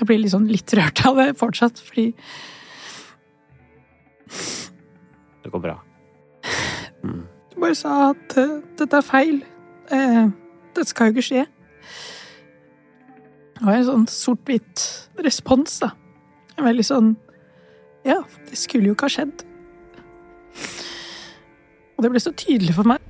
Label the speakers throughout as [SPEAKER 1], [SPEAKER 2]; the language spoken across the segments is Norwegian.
[SPEAKER 1] Jeg blir liksom litt rørt av det fortsatt, fordi
[SPEAKER 2] Det går bra. Mm.
[SPEAKER 1] du bare sa at eh, dette er feil. Eh, dette skal jo ikke skje. Det var en sånn sort-hvitt respons, da. Veldig sånn Ja, det skulle jo ikke ha skjedd. Og det ble så tydelig for meg.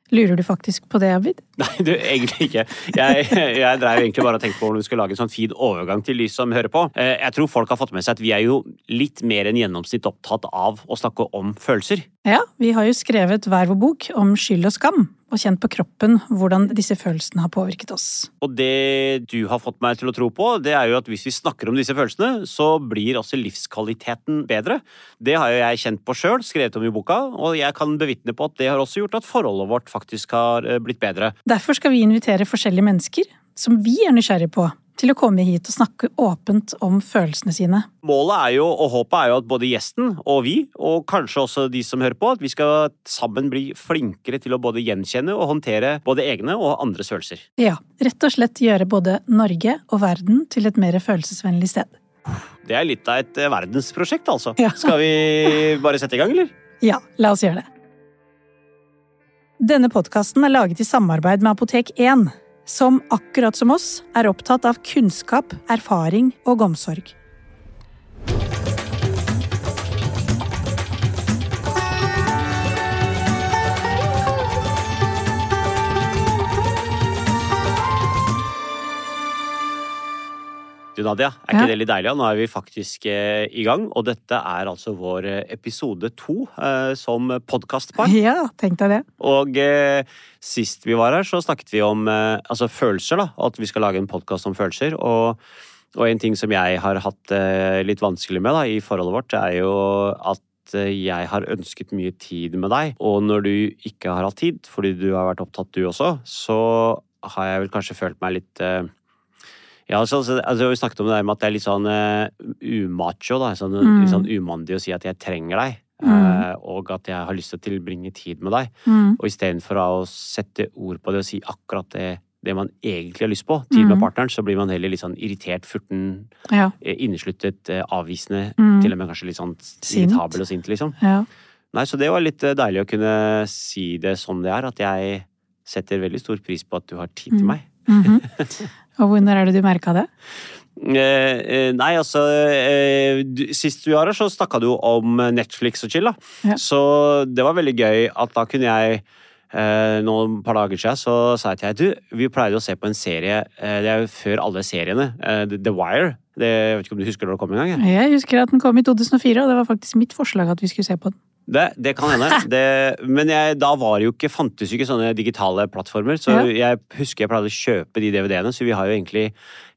[SPEAKER 1] Lurer du faktisk på det, Abid?
[SPEAKER 2] Nei, du, egentlig ikke. Jeg, jeg drev egentlig bare og tenkte på om vi skulle lage en sånn fin overgang til de som hører på. Eh, Jeg tror folk har fått med seg at vi er jo litt mer enn gjennomsnitt opptatt av å snakke om følelser.
[SPEAKER 1] Ja, vi har jo skrevet hver vår bok om skyld og skam, og kjent på kroppen hvordan disse følelsene har påvirket oss.
[SPEAKER 2] Og det du har fått meg til å tro på, det er jo at hvis vi snakker om disse følelsene, så blir også livskvaliteten bedre. Det har jo jeg kjent på sjøl, skrevet om i boka, og jeg kan bevitne på at det har også gjort at forholdet vårt faktisk har eh, blitt bedre.
[SPEAKER 1] Derfor skal vi invitere forskjellige mennesker som vi er nysgjerrige på, til å komme hit og snakke åpent om følelsene sine.
[SPEAKER 2] Målet er jo, og håpet er jo at både gjesten og vi, og kanskje også de som hører på, at vi skal sammen bli flinkere til å både gjenkjenne og håndtere både egne og andres følelser.
[SPEAKER 1] Ja, rett og slett gjøre både Norge og verden til et mer følelsesvennlig sted.
[SPEAKER 2] Det er litt av et eh, verdensprosjekt, altså.
[SPEAKER 1] Ja.
[SPEAKER 2] Skal vi bare sette i gang, eller?
[SPEAKER 1] Ja, la oss gjøre det. Denne podkasten er laget i samarbeid med Apotek 1, som akkurat som oss er opptatt av kunnskap, erfaring og omsorg.
[SPEAKER 2] Du, Nadia, er
[SPEAKER 1] Ja.
[SPEAKER 2] ikke det litt deilig? Nå er vi faktisk eh, i gang, og dette er altså vår eh, episode to eh, som podkastpar.
[SPEAKER 1] Ja, tenk deg det.
[SPEAKER 2] Og eh, sist vi var her, så snakket vi om eh, altså følelser, da. At vi skal lage en podkast om følelser. Og, og en ting som jeg har hatt litt vanskelig med da, i forholdet vårt, er jo at jeg har ønsket mye tid med deg, og når du ikke har hatt tid, fordi du har vært opptatt du også, så har jeg vel kanskje følt meg litt ja, altså, altså, altså, Vi snakket om det der med at det er litt sånn uh, umacho, da. Sånn,
[SPEAKER 1] Mm.
[SPEAKER 2] Litt sånn umandig å si at jeg trenger deg.
[SPEAKER 1] Mm.
[SPEAKER 2] eh, og at jeg har lyst til å tilbringe tid med deg.
[SPEAKER 1] Mm.
[SPEAKER 2] Og istedenfor å sette ord på det og si akkurat det, det man egentlig har lyst på, tid med
[SPEAKER 1] Mhm.
[SPEAKER 2] partneren, så blir man heller litt sånn irritert, furten,
[SPEAKER 1] Ja.
[SPEAKER 2] eh, innesluttet, avvisende.
[SPEAKER 1] Mm.
[SPEAKER 2] Til og med kanskje litt sånn irritabel og sint, liksom.
[SPEAKER 1] ja.
[SPEAKER 2] Nei, så det var litt deilig å kunne si det som det er, at jeg setter veldig stor pris på at du har tid til
[SPEAKER 1] Mm.
[SPEAKER 2] meg.
[SPEAKER 1] Og hvor er det du merka det?
[SPEAKER 2] Eh, eh, nei, altså eh, Sist vi var her, så snakka du om Netflix og chill. da.
[SPEAKER 1] Ja.
[SPEAKER 2] Så det var veldig gøy at da kunne jeg eh, noen par dager siden så sa jeg til deg du, vi pleide å se på en serie eh, Det er jo før alle seriene. eh, The- Wire. Det, jeg vet ikke om du husker når det kom en gang? jeg?
[SPEAKER 1] Jeg husker at den kom i 2004, og det var faktisk mitt forslag at vi skulle se på den.
[SPEAKER 2] Det, det kan hende. Det, men jeg, da var det jo ikke, fantes jo ikke sånne digitale plattformer. Så
[SPEAKER 1] Ja.
[SPEAKER 2] jeg husker jeg pleide å kjøpe de DVD-ene, så vi har jo egentlig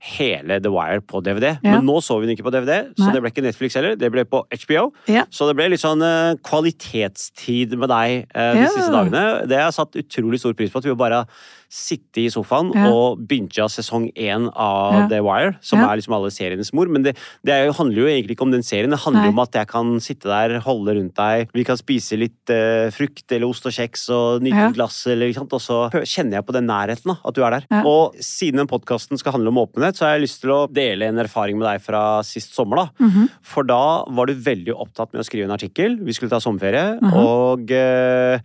[SPEAKER 2] hele The Wire på DVD.
[SPEAKER 1] Ja.
[SPEAKER 2] Men nå så vi den ikke på DVD, så
[SPEAKER 1] Nei.
[SPEAKER 2] det ble ikke Netflix heller. Det ble på HBO.
[SPEAKER 1] Ja.
[SPEAKER 2] Så det ble litt sånn uh, kvalitetstid med deg uh, de siste dagene. Det har jeg satt utrolig stor pris på. At vi bare sitte i sofaen
[SPEAKER 1] Ja.
[SPEAKER 2] og binge sesong én av
[SPEAKER 1] Ja.
[SPEAKER 2] The Wire, som
[SPEAKER 1] Ja.
[SPEAKER 2] er liksom alle serienes mor. Men det, det er handler jo egentlig ikke om den serien. Det handler
[SPEAKER 1] Nei.
[SPEAKER 2] om at jeg kan sitte der, holde rundt deg, vi kan spise litt uh, frukt eller ost og kjeks og nyte et glass, eller, og så kjenner jeg på den nærheten, da, at du er der. Og siden den podkasten skal handle om åpenhet, så har jeg lyst til å dele en erfaring med deg fra sist sommer. da.
[SPEAKER 1] Mhm.
[SPEAKER 2] For da var du veldig opptatt med å skrive en artikkel. Vi skulle ta sommerferie,
[SPEAKER 1] Mhm.
[SPEAKER 2] og eh,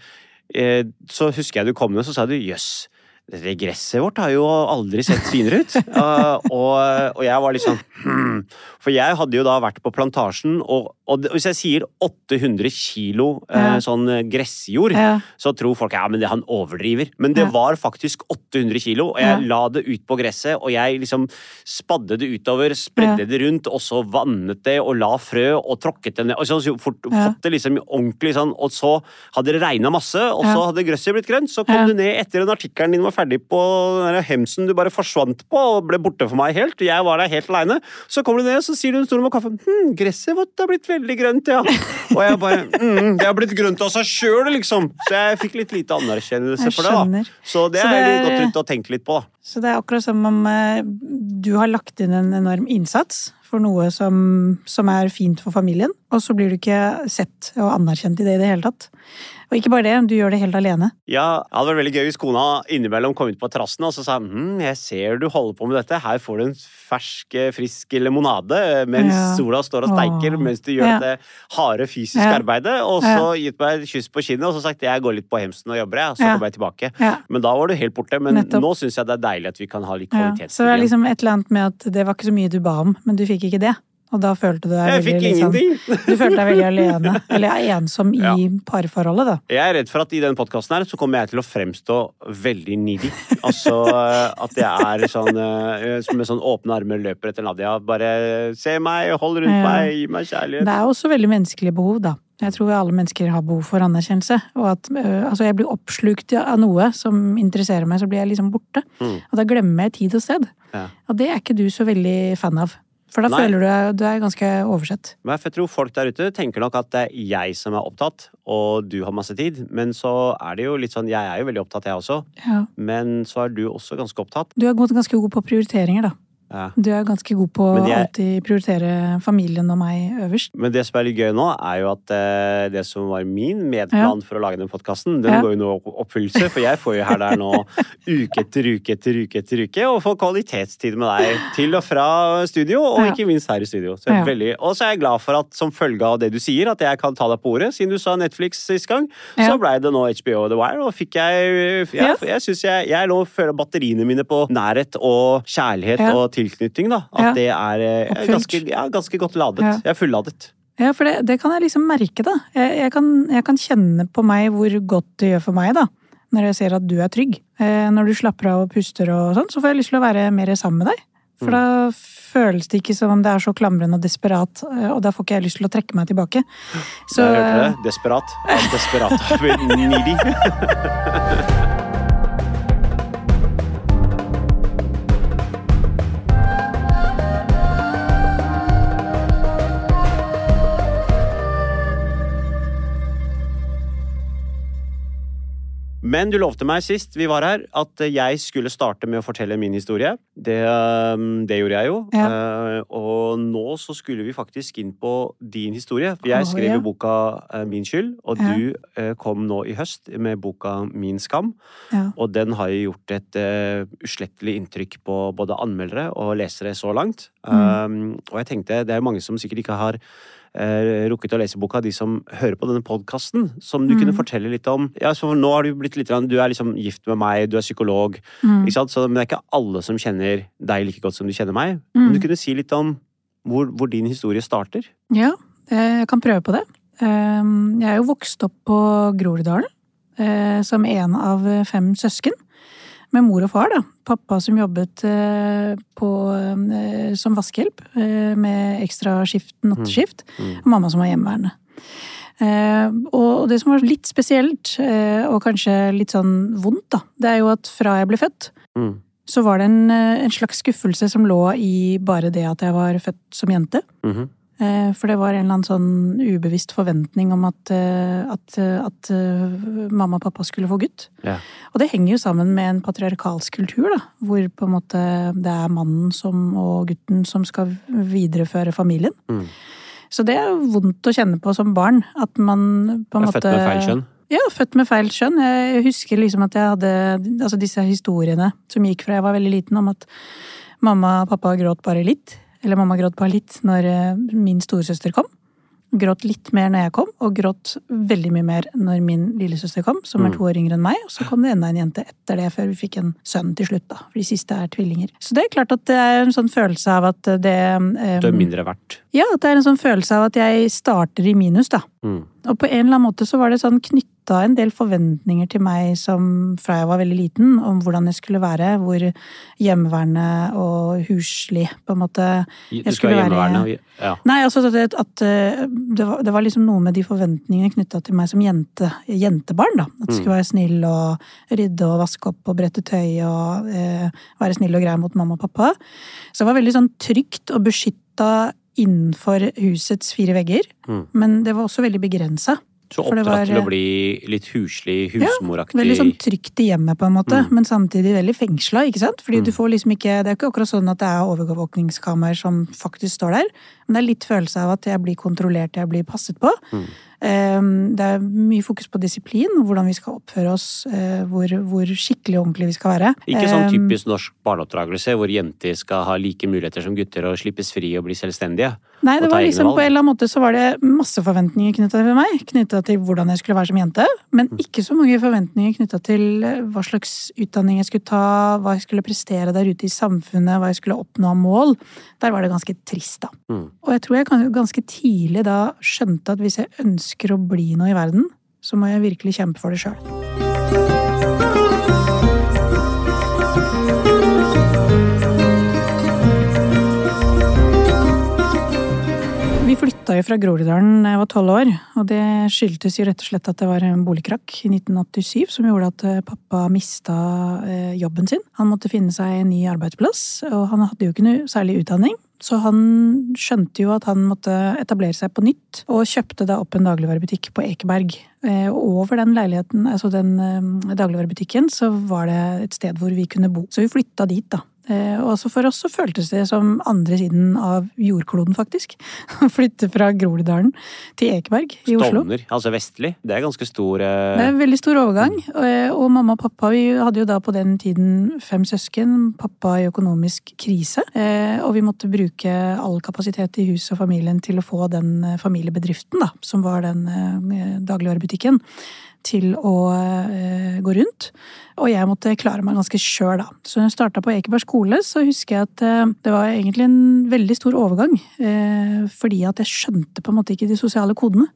[SPEAKER 2] eh, så husker jeg du kom ned, så sa du jøss. Dette gresset vårt har jo aldri sett finere ut. Uh, og, og jeg var litt sånn hmm. For jeg hadde jo da vært på plantasjen, og, og hvis jeg sier 800 kilo
[SPEAKER 1] uh,
[SPEAKER 2] sånn gressjord,
[SPEAKER 1] Ja.
[SPEAKER 2] så tror folk ja, men det, han overdriver. Men det
[SPEAKER 1] Ja.
[SPEAKER 2] var faktisk 800 kilo, og jeg
[SPEAKER 1] Ja.
[SPEAKER 2] la det ut på gresset, og jeg liksom spadde det utover, spredde det rundt, og så vannet det, og la frø, og tråkket det ned. Og så fort, fått det liksom ordentlig sånn, og så hadde det regna masse, og så hadde gresset blitt grønt. Så kom du ned etter den artikkelen din var ferdig på den der hemsen du bare forsvant på og ble borte for meg helt. Jeg var der helt aleine. Så kommer du ned, så sier du en stor med kaffe. Hm, gresset vårt har blitt veldig grønt, ja. Og jeg bare mm, det har blitt grønt av seg sjøl, liksom. Så jeg fikk litt lite anerkjennelse for det, da. Så det
[SPEAKER 1] Så det er-
[SPEAKER 2] godt ut og tenkt litt på, da.
[SPEAKER 1] Så det er akkurat som om eh, du har lagt inn en enorm innsats for noe som, som er fint for familien, og så blir du ikke sett og anerkjent i det i det hele tatt. Og ikke bare det, du gjør det helt alene.
[SPEAKER 2] Ja, Det hadde vært veldig gøy hvis kona innimellom kom ut på terrassen og så sa hm, jeg ser du holder på med dette. Her får du en fersk, frisk limonade mens
[SPEAKER 1] Ja.
[SPEAKER 2] sola står og steiker,
[SPEAKER 1] Åh.
[SPEAKER 2] mens du gjør
[SPEAKER 1] Ja.
[SPEAKER 2] dette harde fysiske
[SPEAKER 1] Ja.
[SPEAKER 2] arbeidet. Og så gitt meg et kyss på kinnet og så sagt jeg går litt på hemsen og jobber, jeg, så kommer jeg tilbake. Men da var du helt borte. Men
[SPEAKER 1] Nettopp.
[SPEAKER 2] nå syns jeg det er deilig at vi kan ha litt
[SPEAKER 1] Ja. Så det er liksom et eller annet med at det var ikke så mye du ba om, men du fikk ikke det. Og da følte du deg
[SPEAKER 2] Jeg
[SPEAKER 1] veldig
[SPEAKER 2] fikk
[SPEAKER 1] liksom! Du følte deg veldig alene, eller ensom i
[SPEAKER 2] Ja.
[SPEAKER 1] parforholdet, da.
[SPEAKER 2] Jeg er redd for at i den podkasten her så kommer jeg til å fremstå veldig needy. Altså eh, at jeg er sånn eh, med sånn åpne armer løper etter Nadia. Bare se meg, hold rundt
[SPEAKER 1] Ja.
[SPEAKER 2] meg, gi meg kjærlighet.
[SPEAKER 1] Det er også veldig menneskelige behov, da. Jeg tror alle mennesker har behov for anerkjennelse. Og at altså jeg blir oppslukt av noe som interesserer meg, så blir jeg liksom borte.
[SPEAKER 2] Mm.
[SPEAKER 1] Og da glemmer jeg tid og sted.
[SPEAKER 2] Ja.
[SPEAKER 1] Og det er ikke du så veldig fan av. For da
[SPEAKER 2] Nei.
[SPEAKER 1] føler du deg du er ganske oversett.
[SPEAKER 2] Men jeg tror folk der ute tenker nok at det er jeg som er opptatt, og du har masse tid. Men så er det jo litt sånn, jeg er jo veldig opptatt, jeg også.
[SPEAKER 1] Ja.
[SPEAKER 2] Men så er du også ganske opptatt.
[SPEAKER 1] Du er gått ganske god på prioriteringer, da.
[SPEAKER 2] Ja.
[SPEAKER 1] Du er ganske god på å alltid prioritere familien og meg øverst.
[SPEAKER 2] Men det som er litt gøy nå, er jo at eh, det som var min medplan for å lage den podkasten, den
[SPEAKER 1] Ja.
[SPEAKER 2] går jo nå i oppfyllelse. For jeg får jo her der nå uke etter uke etter uke etter uke, og får kvalitetstid med deg til og fra studio, og
[SPEAKER 1] Ja.
[SPEAKER 2] ikke minst her i studio. Så jeg er
[SPEAKER 1] Ja.
[SPEAKER 2] veldig, og så er jeg glad for at som følge av det du sier, at jeg kan ta deg på ordet. Siden du sa Netflix sist gang,
[SPEAKER 1] Ja.
[SPEAKER 2] så blei det nå HBO The Wire, og fikk jeg Jeg,
[SPEAKER 1] Ja.
[SPEAKER 2] jeg syns jeg, jeg nå føler batteriene mine på nærhet og kjærlighet
[SPEAKER 1] Ja.
[SPEAKER 2] og tilknytning, da. At det er eh, ganske, ja, ganske godt ladet. Jeg er fulladet.
[SPEAKER 1] Ja, for det, det kan jeg liksom merke, da. Jeg, jeg, kan, jeg kan kjenne på meg hvor godt det gjør for meg, da. Når jeg ser at du er trygg. Eh, når du slapper av og puster og sånn, så får jeg lyst til å være mer sammen med deg. For da føles det ikke som om det er så klamrende og desperat, eh, og da får ikke jeg lyst til å trekke meg tilbake. Så
[SPEAKER 2] Der hørte du det. Desperat. Desperat needy. Men du lovte meg sist vi var her, at jeg skulle starte med å fortelle min historie. Det, um, det gjorde jeg jo. Eh, Og nå så skulle vi faktisk inn på din historie. For jeg skrev
[SPEAKER 1] ja.
[SPEAKER 2] jo boka eh, Min skyld, og
[SPEAKER 1] Ja.
[SPEAKER 2] du eh, kom nå i høst med boka Min skam.
[SPEAKER 1] ja.
[SPEAKER 2] Og den har jo gjort et uslettelig inntrykk på både anmeldere og lesere så langt. Um, og jeg tenkte, det er jo mange som sikkert ikke har uh, rukket å lese boka, de som hører på denne podkasten, som du kunne fortelle litt om. Ja, så Nå har du blitt litt Du er liksom gift med meg, du er psykolog,
[SPEAKER 1] Mm.
[SPEAKER 2] ikke sant? Så, men det er ikke alle som kjenner deg like godt som du kjenner meg. Men du kunne si litt om hvor, hvor din historie starter?
[SPEAKER 1] Ja, eh, jeg kan prøve på det. Eh, Jeg er jo vokst opp på Groruddalen eh, som en av fem søsken. Med mor og far, da. Pappa som jobbet eh, på, eh, som vaskehjelp eh, med ekstraskift, natteskift.
[SPEAKER 2] Mm.
[SPEAKER 1] Og mamma som var hjemmeværende. Og det som var litt spesielt, og kanskje litt sånn vondt, da, det er jo at fra jeg ble født,
[SPEAKER 2] Mm.
[SPEAKER 1] så var det en, en slags skuffelse som lå i bare det at jeg var født som jente.
[SPEAKER 2] Mm
[SPEAKER 1] Eh, For det var en eller annen sånn ubevisst forventning om at, eh, at, eh, at eh, mamma og pappa skulle få gutt.
[SPEAKER 2] Ja.
[SPEAKER 1] Og det henger jo sammen med en patriarkalsk kultur, da, hvor på en måte det er mannen som, og gutten som skal videreføre familien.
[SPEAKER 2] Mm.
[SPEAKER 1] Så det er vondt å kjenne på som barn, at man på en
[SPEAKER 2] Er
[SPEAKER 1] måte
[SPEAKER 2] født med feil kjønn?
[SPEAKER 1] Ja, født med feil kjønn. Jeg husker liksom at jeg hadde altså disse historiene som gikk fra jeg var veldig liten, om at mamma og pappa gråt bare litt. Eller mamma gråt bare litt når eh, min storesøster kom. Gråt litt mer når jeg kom, og gråt veldig mye mer når min lillesøster kom, som er
[SPEAKER 2] Mm.
[SPEAKER 1] to år yngre enn meg. Og så kom det enda en jente etter det, før vi fikk en sønn til slutt, da. For de siste er tvillinger. Så det er klart at det er en sånn følelse av at det um,
[SPEAKER 2] Du er mindre verdt.
[SPEAKER 1] Ja, at det er en sånn følelse av at jeg starter i minus, da.
[SPEAKER 2] Mm.
[SPEAKER 1] Og på en eller annen måte så var det sånn knytta en del forventninger til meg som fra jeg var veldig liten, om hvordan jeg skulle være. Hvor hjemmeværende og huslig på en måte
[SPEAKER 2] Du
[SPEAKER 1] jeg
[SPEAKER 2] skal
[SPEAKER 1] skulle
[SPEAKER 2] være
[SPEAKER 1] være-
[SPEAKER 2] hjemmeværende. Ja.
[SPEAKER 1] Nei, altså at, at eh, det, var, det var liksom noe med de forventningene knytta til meg som jente, jentebarn. da. At jeg skulle være snill og rydde og vaske opp og brette tøy og eh, være snill og grei mot mamma og pappa. Så det var veldig sånn trygt og beskytta innenfor husets fire vegger.
[SPEAKER 2] Mm.
[SPEAKER 1] Men det var også veldig begrensa.
[SPEAKER 2] Så oppdratt til å bli litt huslig, husmoraktig.
[SPEAKER 1] Ja, Veldig sånn trygt i hjemmet, på en måte,
[SPEAKER 2] Mm.
[SPEAKER 1] men samtidig veldig fengsla. ikke sant? Fordi
[SPEAKER 2] Mm.
[SPEAKER 1] du får liksom ikke, Det er ikke akkurat sånn at det er overvåkningskameraer som faktisk står der, men det er litt følelse av at jeg blir kontrollert, jeg blir passet på.
[SPEAKER 2] Mm.
[SPEAKER 1] Eh, Det er mye fokus på disiplin, og hvordan vi skal oppføre oss, eh, hvor, hvor skikkelig og ordentlig vi skal være.
[SPEAKER 2] Ikke sånn
[SPEAKER 1] Eh,
[SPEAKER 2] typisk norsk barneoppdragelse hvor jenter skal ha like muligheter som gutter og slippes fri og bli selvstendige.
[SPEAKER 1] Nei, det var liksom på en eller annen måte så var det masse forventninger knytta til meg. Knytta til hvordan jeg skulle være som jente. Men
[SPEAKER 2] Mm.
[SPEAKER 1] ikke så mange forventninger knytta til eh, hva slags utdanning jeg skulle ta, hva jeg skulle prestere der ute i samfunnet, hva jeg skulle oppnå av mål. Der var det ganske trist, da.
[SPEAKER 2] Mm.
[SPEAKER 1] Og jeg tror jeg ganske tidlig da skjønte at hvis jeg ønsker å bli noe i verden, så må jeg virkelig kjempe for det sjøl. Vi flytta jo fra Groruddalen da jeg var tolv år, og det skyldtes jo rett og slett at det var en boligkrakk i 1987 som gjorde at eh, pappa mista eh, jobben sin. Han måtte finne seg en ny arbeidsplass, og han hadde jo ikke noe særlig utdanning. Så han skjønte jo at han måtte etablere seg på nytt, og kjøpte da opp en dagligvarebutikk på Ekeberg. Eh, Og over den leiligheten, altså den eh, dagligvarebutikken, så var det et sted hvor vi kunne bo. Så vi flytta dit, da. Eh, Og også for oss så føltes det som andre siden av jordkloden, faktisk. Å flytte fra Groruddalen til Ekeberg i Oslo.
[SPEAKER 2] Stovner, altså vestlig. Det er ganske stor eh,
[SPEAKER 1] Det er en veldig stor overgang. Og, og mamma og pappa vi hadde jo da på den tiden fem søsken. Pappa i økonomisk krise. Eh, og vi måtte bruke all kapasitet i huset og familien til å få den eh, familiebedriften, da, som var den eh, dagligvarebutikken, til å uh, gå rundt. Og jeg måtte klare meg ganske sjøl, da. Så når jeg starta på Ekeberg skole, så husker jeg at uh, det var egentlig en veldig stor overgang. Uh, fordi at jeg skjønte på en måte ikke de sosiale kodene.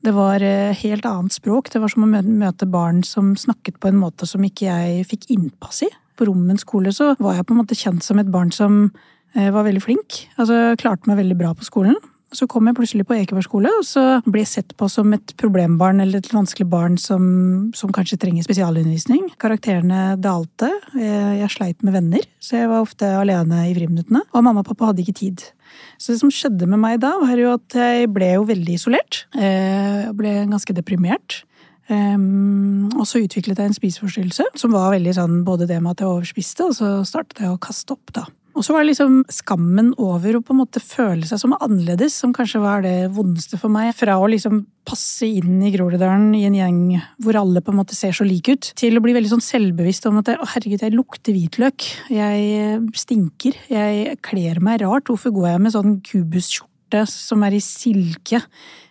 [SPEAKER 1] Det var helt annet språk. Det var som å møte barn som snakket på en måte som ikke jeg fikk innpass i. På Rommen skole så var jeg på en måte kjent som et barn som var veldig flink. Altså klarte meg veldig bra på skolen. Så kom jeg plutselig på Ekeberg skole, og så ble jeg sett på som et problembarn eller et vanskelig barn som, som kanskje trenger spesialundervisning. Karakterene dalte. jeg, Jeg sleit med venner, så jeg var ofte alene i friminuttene. Og mamma og pappa hadde ikke tid. Så det som skjedde med meg da, var jo at jeg ble jo veldig isolert. Eh, Jeg ble ganske deprimert. Um, og så utviklet jeg en spiseforstyrrelse, som var veldig sånn både det med at jeg overspiste, og så startet jeg å kaste opp, da. Og så var det liksom skammen over å på en måte føle seg som annerledes, som kanskje var det vondeste for meg. Fra å liksom passe inn i Groruddalen i en gjeng hvor alle på en måte ser så like ut, til å bli veldig sånn selvbevisst om at å herregud, jeg lukter hvitløk. Jeg stinker. Jeg kler meg rart. Hvorfor går jeg med sånn kubusskjorte som er i silke?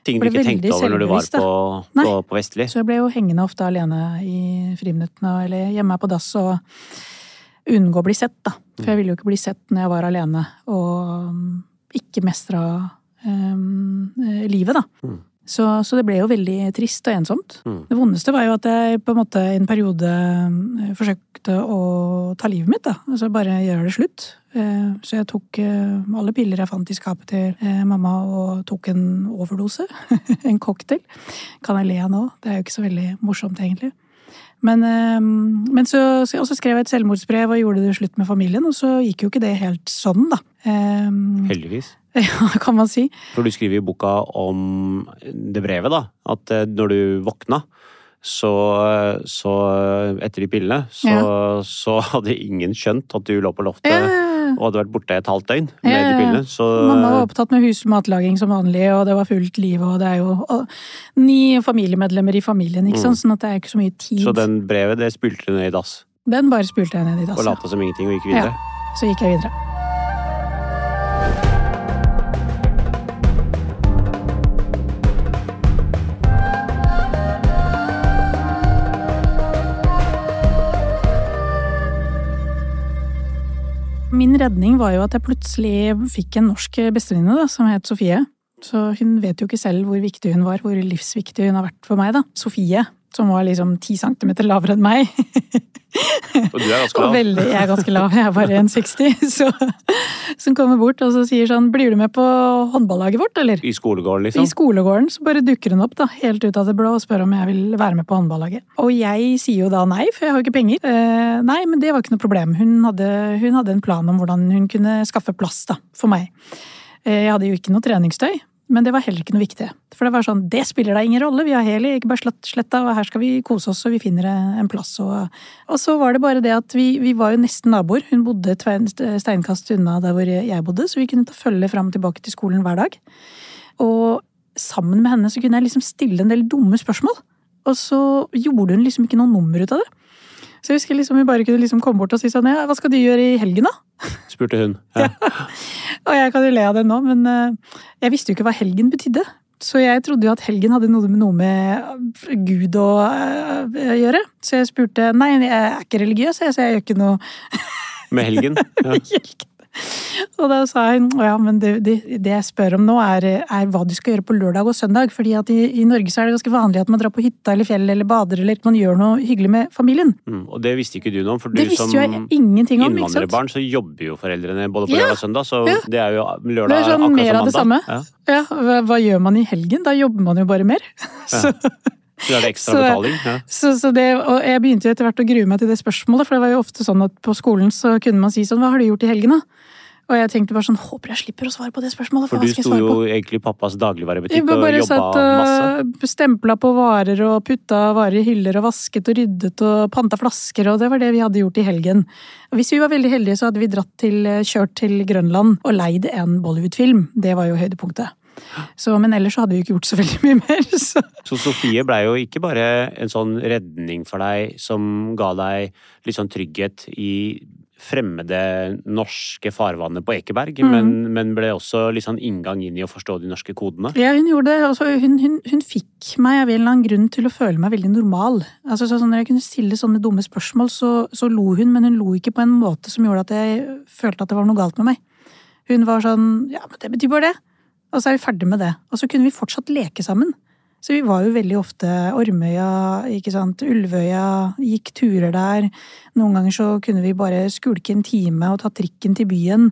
[SPEAKER 2] ting du ikke tenkte over når du var på, på, på Vestli.
[SPEAKER 1] Så jeg ble jo hengende ofte alene i friminuttene, eller hjemme på dass og unngå å bli sett, da. For jeg ville jo ikke bli sett når jeg var alene og um, ikke mestra um, eh, livet, da.
[SPEAKER 2] Mm.
[SPEAKER 1] Så, så det ble jo veldig trist og ensomt.
[SPEAKER 2] Mm.
[SPEAKER 1] Det vondeste var jo at jeg på en måte i en periode eh, forsøkte å ta livet mitt, da. Altså bare gjøre det slutt. Eh, Så jeg tok alle piller jeg fant i skapet til mamma, og tok en overdose. en cocktail. Kan jeg le nå? Det er jo ikke så veldig morsomt, egentlig. Men, eh, men så, så, så skrev jeg et selvmordsbrev og gjorde det slutt med familien, og så gikk jo ikke det helt sånn, da. Um,
[SPEAKER 2] Heldigvis.
[SPEAKER 1] Ja, kan man si.
[SPEAKER 2] For du skriver i boka om det brevet, da. At eh, når du våkna, så, så etter de pillene, så, så hadde ingen skjønt at du lå på loftet
[SPEAKER 1] Ja.
[SPEAKER 2] Og hadde vært borte et halvt døgn med
[SPEAKER 1] Ja, ja,
[SPEAKER 2] de pillene. Så
[SPEAKER 1] Mamma var opptatt med hus- og matlaging som vanlig, og det var fullt liv, og det er jo og, ni familiemedlemmer i familien, ikke sant, sånn at det er ikke så mye tid.
[SPEAKER 2] så den brevet, det spylte du ned i dass.
[SPEAKER 1] Den bare spylte jeg ned i
[SPEAKER 2] Og lata som ingenting og gikk videre.
[SPEAKER 1] Så gikk jeg videre. Min redning var jo at jeg plutselig fikk en norsk bestevenninne som het Sofie. Så hun vet jo ikke selv hvor viktig hun var, hvor livsviktig hun har vært for meg, da. Sofie, som var liksom ti centimeter lavere enn meg.
[SPEAKER 2] Og du er ganske lav.
[SPEAKER 1] veldig, jeg er ganske lav, jeg er bare 1,60. Så som kommer bort og så sier sånn Blir du med på håndballaget vårt, eller?
[SPEAKER 2] I skolegården, liksom?
[SPEAKER 1] I skolegården så bare dukker hun opp da, helt ut av det blå og spør om jeg vil være med på håndballaget. Og jeg sier jo da nei, for jeg har jo ikke penger. Eh, nei, men det var ikke noe problem. Hun hadde, hun hadde en plan om hvordan hun kunne skaffe plass da, for meg. Eh, jeg hadde jo ikke noe treningstøy, men det var heller ikke noe viktig. For det var sånn, det spiller da ingen rolle, vi har Heli, slett, og her skal vi kose oss, og vi finner en plass. Og, og så var det bare det at vi, vi var jo nesten naboer. Hun bodde et steinkast unna der hvor jeg bodde, så vi kunne ta følge fram og tilbake til skolen hver dag. Og sammen med henne så kunne jeg liksom stille en del dumme spørsmål. Og så gjorde hun liksom ikke noe nummer ut av det. Så jeg husker liksom vi bare kunne liksom komme bort og si sånn ja, hva skal du gjøre i helgen da?
[SPEAKER 2] Spurte hun. Ja.
[SPEAKER 1] Og jeg kan jo le av det nå, men eh, jeg visste jo ikke hva helgen betydde. Så jeg trodde jo at helgen hadde noe med, noe med Gud å eh, gjøre. Så jeg spurte nei, jeg er ikke religiøs, jeg, så jeg gjør ikke noe
[SPEAKER 2] Med helgen. Ja.
[SPEAKER 1] Og da sa hun ja, men det, det, det jeg spør om nå, er, er hva du skal gjøre på lørdag og søndag. fordi at i, i Norge så er det ganske vanlig at man drar på hytta eller fjellet eller bader eller man gjør noe hyggelig med familien.
[SPEAKER 2] Mm, og det visste ikke du noe om, for du som innvandrerbarn så jobber jo foreldrene både på
[SPEAKER 1] Ja.
[SPEAKER 2] lørdag og søndag, så
[SPEAKER 1] Ja.
[SPEAKER 2] det er jo lørdag
[SPEAKER 1] Det er sånn
[SPEAKER 2] akkurat
[SPEAKER 1] mer
[SPEAKER 2] som
[SPEAKER 1] av det samme.
[SPEAKER 2] Ja.
[SPEAKER 1] Ja, hva, hva gjør man i helgen? Da jobber man jo bare mer. Så,
[SPEAKER 2] Så er det ekstra
[SPEAKER 1] Så-
[SPEAKER 2] betaling. Ja.
[SPEAKER 1] så, så det, og jeg begynte jo etter hvert å grue meg til det spørsmålet, for det var jo ofte sånn at på skolen så kunne man si sånn Hva har du gjort i helgen, da? Og jeg tenkte bare sånn Håper jeg slipper å svare på det spørsmålet, for,
[SPEAKER 2] For du
[SPEAKER 1] jeg
[SPEAKER 2] sto jo
[SPEAKER 1] på?
[SPEAKER 2] egentlig i pappas dagligvarebutikk
[SPEAKER 1] og jobba masse.
[SPEAKER 2] og
[SPEAKER 1] bare satt og stempla på varer og putta varer i hyller og vasket og ryddet og panta flasker, og det var det vi hadde gjort i helgen. Og hvis vi var veldig heldige, så hadde vi dratt til, kjørt til Grønland og leid en Bollywood-film. Det var jo høydepunktet. Så, men ellers så hadde vi jo ikke gjort så veldig mye mer. Så.
[SPEAKER 2] Så Sofie blei jo ikke bare en sånn redning for deg som ga deg litt sånn trygghet i fremmede norske farvannet på Ekeberg,
[SPEAKER 1] mm.
[SPEAKER 2] men, men ble også litt sånn inngang inn i å forstå de norske kodene.
[SPEAKER 1] Ja, hun gjorde det. Altså, hun, hun, hun fikk meg av en eller annen grunn til å føle meg veldig normal. Altså, så, sånn, når jeg kunne stille sånne dumme spørsmål, så, så lo hun, men hun lo ikke på en måte som gjorde at jeg følte at det var noe galt med meg. Hun var sånn Ja, men det betyr bare det. Og så er vi ferdig med det. Og så kunne vi fortsatt leke sammen. Så vi var jo veldig ofte Ormøya, ikke sant, Ulvøya, gikk turer der. Noen ganger så kunne vi bare skulke en time og ta trikken til byen.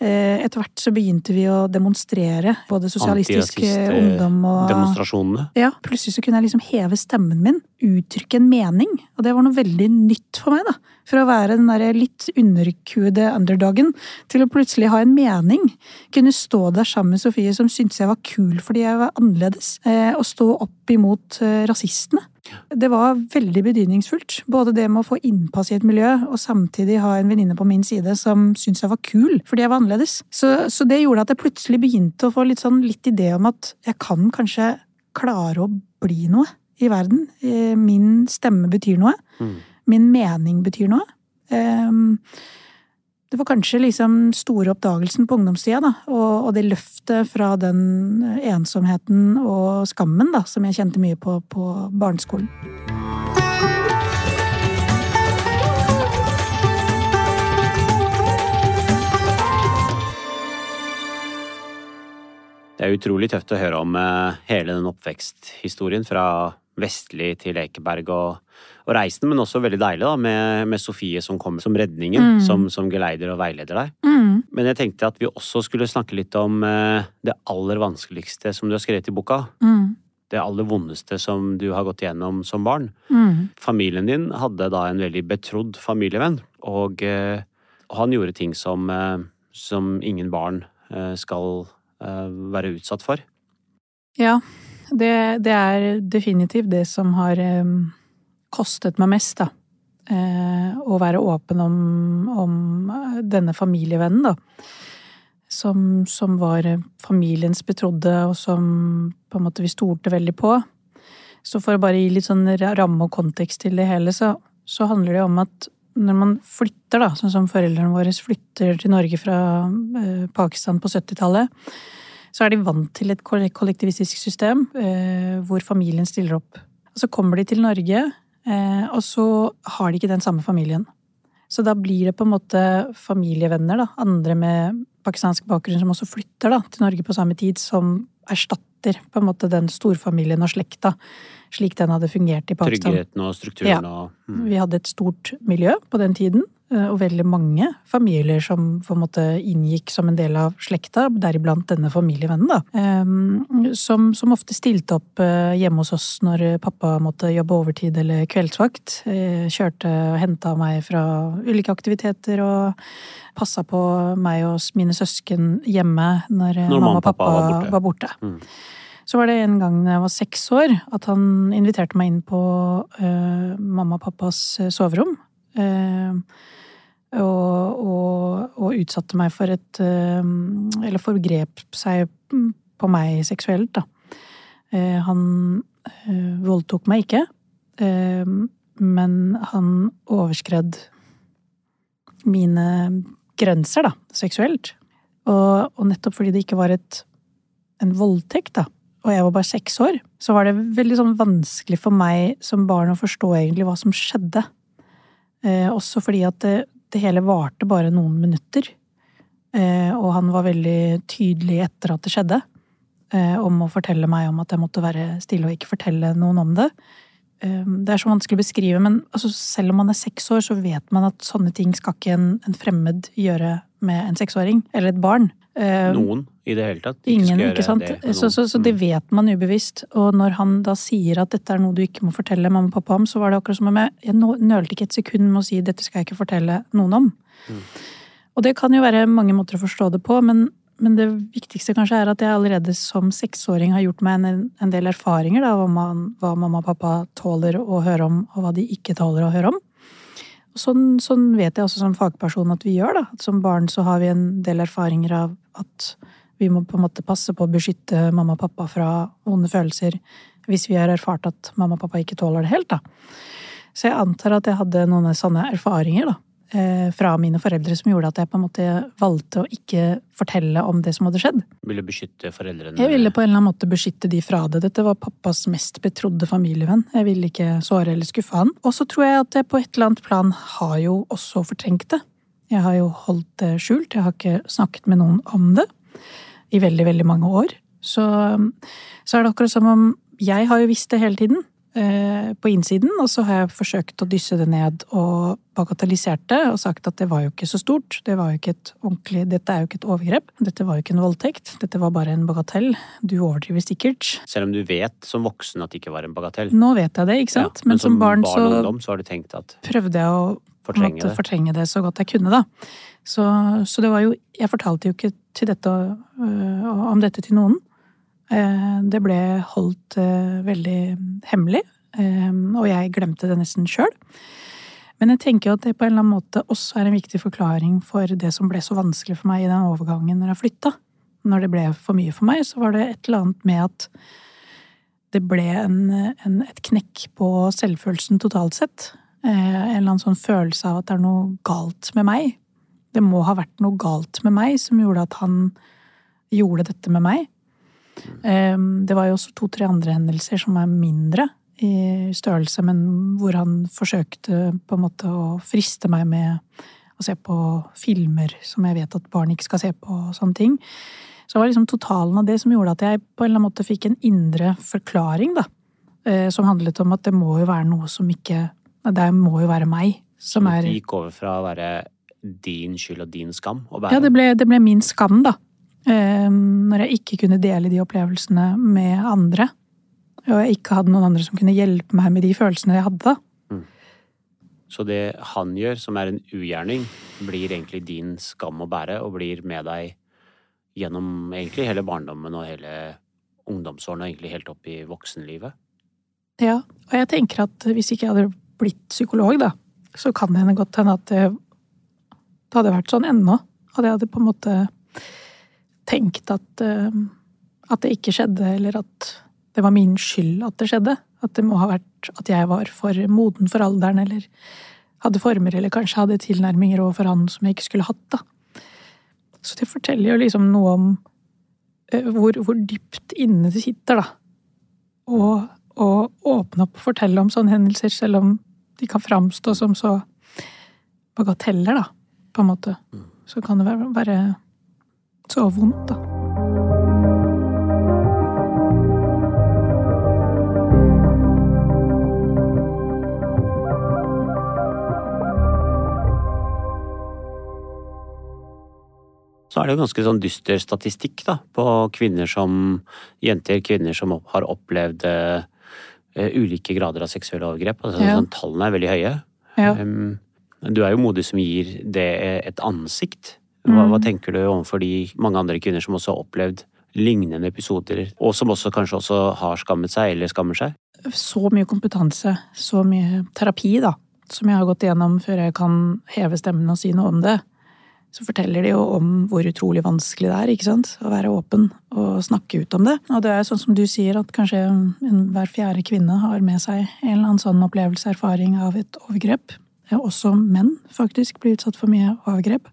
[SPEAKER 1] Eh, Etter hvert så begynte vi å demonstrere, både sosialistisk eh, ungdom og
[SPEAKER 2] Demonstrasjonene.
[SPEAKER 1] ja, plutselig så kunne jeg liksom heve stemmen min, uttrykke en mening. Og det var noe veldig nytt for meg, da. For å være den der litt underkuede underdogen, til å plutselig ha en mening. Kunne stå der sammen med Sofie som syntes jeg var kul fordi jeg var annerledes. eh, Og stå opp imot eh, rasistene. Det var veldig betydningsfullt. Både det med å få innpass i et miljø, og samtidig ha en venninne på min side som syntes jeg var kul fordi jeg var annerledes. Så, så det gjorde at jeg plutselig begynte å få litt, sånn, litt idé om at jeg kan kanskje klare å bli noe i verden. Eh, Min stemme betyr noe.
[SPEAKER 2] Mm.
[SPEAKER 1] Min mening betyr noe. Ehm, Det var kanskje liksom store oppdagelsen på ungdomstida, da. Og, og det løftet fra den ensomheten og skammen da, som jeg kjente mye på på barneskolen.
[SPEAKER 2] Det er utrolig tøft å høre om eh, hele den oppveksthistorien fra Vestli til Ekeberg og, og reisen, men også veldig deilig da, med, med Sofie som kommer som redningen,
[SPEAKER 1] Mm.
[SPEAKER 2] som, som geleider og veileder deg.
[SPEAKER 1] Mm.
[SPEAKER 2] Men jeg tenkte at vi også skulle snakke litt om eh, det aller vanskeligste som du har skrevet i boka.
[SPEAKER 1] Mm.
[SPEAKER 2] Det aller vondeste som du har gått igjennom som barn.
[SPEAKER 1] Mm.
[SPEAKER 2] Familien din hadde da en veldig betrodd familievenn, og, eh, han gjorde ting som, eh, som ingen barn eh, skal eh, være utsatt for.
[SPEAKER 1] Ja, det, det er definitivt det som har um, kostet meg mest, da. Eh, å være åpen om, om denne familievennen, da. Som, som var familiens betrodde, og som på en måte vi stolte veldig på. Så for å bare gi litt sånn ramme og kontekst til det hele, så, så handler det om at når man flytter, da, sånn som foreldrene våre flytter til Norge fra eh, Pakistan på 70-tallet, så er de vant til et kollektivistisk system eh, hvor familien stiller opp. Og så kommer de til Norge, eh, og så har de ikke den samme familien. Så da blir det på en måte familievenner, da, andre med pakistansk bakgrunn som også flytter da, til Norge på samme tid, som erstatter på en måte den storfamilien og slekta slik den hadde fungert i Pakistan.
[SPEAKER 2] Tryggheten og strukturen
[SPEAKER 1] Ja.
[SPEAKER 2] og mm.
[SPEAKER 1] Vi hadde et stort miljø på den tiden, og veldig mange familier som på en måte inngikk som en del av slekta, deriblant denne familievennen, da. eh, Som, som ofte stilte opp eh, hjemme hos oss når pappa måtte jobbe overtid eller kveldsvakt. Eh, Kjørte og henta meg fra ulike aktiviteter og passa på meg og mine søsken hjemme når, eh,
[SPEAKER 2] Når
[SPEAKER 1] mamma og pappa var borte.
[SPEAKER 2] Mm.
[SPEAKER 1] Så var det en gang da jeg var seks år, at han inviterte meg inn på eh, mamma og pappas eh, soverom. Eh, og, og, og utsatte meg for et eh, Eller forgrep seg på meg seksuelt, da. Eh, han voldtok meg ikke, men han overskred mine grenser, da, seksuelt. Og, og nettopp fordi det ikke var et, en voldtekt, da, og jeg var bare seks år, så var det veldig sånn vanskelig for meg som barn å forstå egentlig hva som skjedde. Eh, også fordi at det, det hele varte bare noen minutter. Eh, og han var veldig tydelig etter at det skjedde, eh, om å fortelle meg om at jeg måtte være stille og ikke fortelle noen om det. Det er så vanskelig å beskrive, men altså, selv om man er seks år, så vet man at sånne ting skal ikke en, en fremmed gjøre med en seksåring, eller et barn. Eh,
[SPEAKER 2] Noen i det hele tatt.
[SPEAKER 1] Ingen, ikke sant.
[SPEAKER 2] det
[SPEAKER 1] så, så, så det
[SPEAKER 2] Mm.
[SPEAKER 1] vet man ubevisst. Og når han da sier at dette er noe du ikke må fortelle mamma og pappa om, så var det akkurat som om jeg, jeg nølte ikke et sekund med å si dette skal jeg ikke fortelle noen om.
[SPEAKER 2] Mm.
[SPEAKER 1] Og det kan jo være mange måter å forstå det på, men, men det viktigste kanskje er at jeg allerede som seksåring har gjort meg en, en del erfaringer da, hva, hva mamma og pappa tåler å høre om, og hva de ikke tåler å høre om. Sånn, sånn vet jeg også som fagperson at vi gjør. da. Som barn så har vi en del erfaringer av at vi må på en måte passe på å beskytte mamma og pappa fra vonde følelser hvis vi har erfart at mamma og pappa ikke tåler det helt. da. Så jeg antar at jeg hadde noen sånne erfaringer da, fra mine foreldre som gjorde at jeg på en måte valgte å ikke fortelle om det som hadde skjedd.
[SPEAKER 2] Ville beskytte foreldrene.
[SPEAKER 1] Jeg ville på en eller annen måte beskytte de fra det. Dette var pappas mest betrodde familievenn. Jeg ville ikke såre eller skuffe han. Og så tror jeg at jeg på et eller annet plan har jo også fortrengt det. Jeg har jo holdt det skjult. Jeg har ikke snakket med noen om det i veldig, veldig mange år. Så, så er det akkurat som om jeg har jo visst det hele tiden eh, på innsiden, og så har jeg forsøkt å dysse det ned og bagatellisert det og sagt at det var jo ikke så stort. Det var jo ikke et ordentlig, dette er jo ikke et overgrep. Dette var jo ikke en voldtekt. Dette var bare en bagatell. Du overdriver sikkert.
[SPEAKER 2] Selv om du vet som voksen at det ikke var en bagatell.
[SPEAKER 1] Nå vet jeg det, ikke sant?
[SPEAKER 2] Ja,
[SPEAKER 1] men, som barn,
[SPEAKER 2] og
[SPEAKER 1] så
[SPEAKER 2] ungdom så har du tenkt at
[SPEAKER 1] prøvde jeg å
[SPEAKER 2] fortrenge det.
[SPEAKER 1] fortrenge det så godt jeg kunne, da. Så, så det var jo Jeg fortalte jo ikke til dette, øh, om dette til noen. Eh, Det ble holdt eh, veldig hemmelig, eh, og jeg glemte det nesten sjøl. Men jeg tenker jo at det på en eller annen måte også er en viktig forklaring for det som ble så vanskelig for meg i den overgangen når jeg flytta. Når det ble for mye for meg, så var det et eller annet med at det ble en, en, et knekk på selvfølelsen totalt sett. Eh, en eller annen sånn følelse av at det er noe galt med meg. Det må ha vært noe galt med meg som gjorde at han gjorde dette med meg. Eh, det var jo også to-tre andre hendelser som er mindre i størrelse, men hvor han forsøkte på en måte å friste meg med å se på filmer som jeg vet at barn ikke skal se på, og sånne ting. Så det var liksom totalen av det som gjorde at jeg på en eller annen måte fikk en indre forklaring, da. eh, Som handlet om at det må jo være noe som ikke Det må jo være meg som er
[SPEAKER 2] Det gikk over fra å være din skyld og din skam.
[SPEAKER 1] Ja, det ble, det ble min skam, da. Eh, Når jeg ikke kunne dele de opplevelsene med andre. Og jeg ikke hadde noen andre som kunne hjelpe meg med de følelsene jeg hadde. da.
[SPEAKER 2] Så det han gjør, som er en ugjerning, blir egentlig din skam å bære, og blir med deg gjennom egentlig hele barndommen og hele ungdomsårene, og egentlig helt opp i voksenlivet.
[SPEAKER 1] Ja, og jeg tenker at hvis ikke jeg hadde blitt psykolog, da, så kan det hende godt hende at det, det hadde vært sånn ennå. At jeg hadde på en måte tenkt at, eh, at det ikke skjedde, eller at det var min skyld at det skjedde. At det må ha vært at jeg var for moden for alderen, eller hadde former, eller kanskje hadde tilnærminger overfor han som jeg ikke skulle hatt, da. Så det forteller jo liksom noe om eh, hvor, hvor dypt inne det sitter, da. Og, og åpne opp og fortelle om sånne hendelser, selv om de kan framstå som så bagateller, da, på en måte. Så kan det være, være så vondt, da.
[SPEAKER 2] så er det jo ganske sånn dyster statistikk da, på kvinner som jenter, kvinner som har opplevd uh, ulike grader av seksuelle overgrep. Altså,
[SPEAKER 1] ja.
[SPEAKER 2] sånn, tallene er veldig høye.
[SPEAKER 1] Ja.
[SPEAKER 2] Um, du er jo modig som gir det et ansikt. Hva,
[SPEAKER 1] Mm.
[SPEAKER 2] hva tenker du overfor de mange andre kvinner som også har opplevd lignende episoder, og som også kanskje også har skammet seg eller skammer seg?
[SPEAKER 1] Så mye kompetanse, så mye terapi, da, som jeg har gått igjennom før jeg kan heve stemmen og si noe om det. Så forteller de jo om hvor utrolig vanskelig det er, ikke sant? Å være åpen og snakke ut om det. Og det er sånn som du sier, at kanskje hver fjerde kvinne har med seg en eller annen sånn opplevelse, erfaring av et overgrep. Ja, Også menn faktisk blir utsatt for mye overgrep.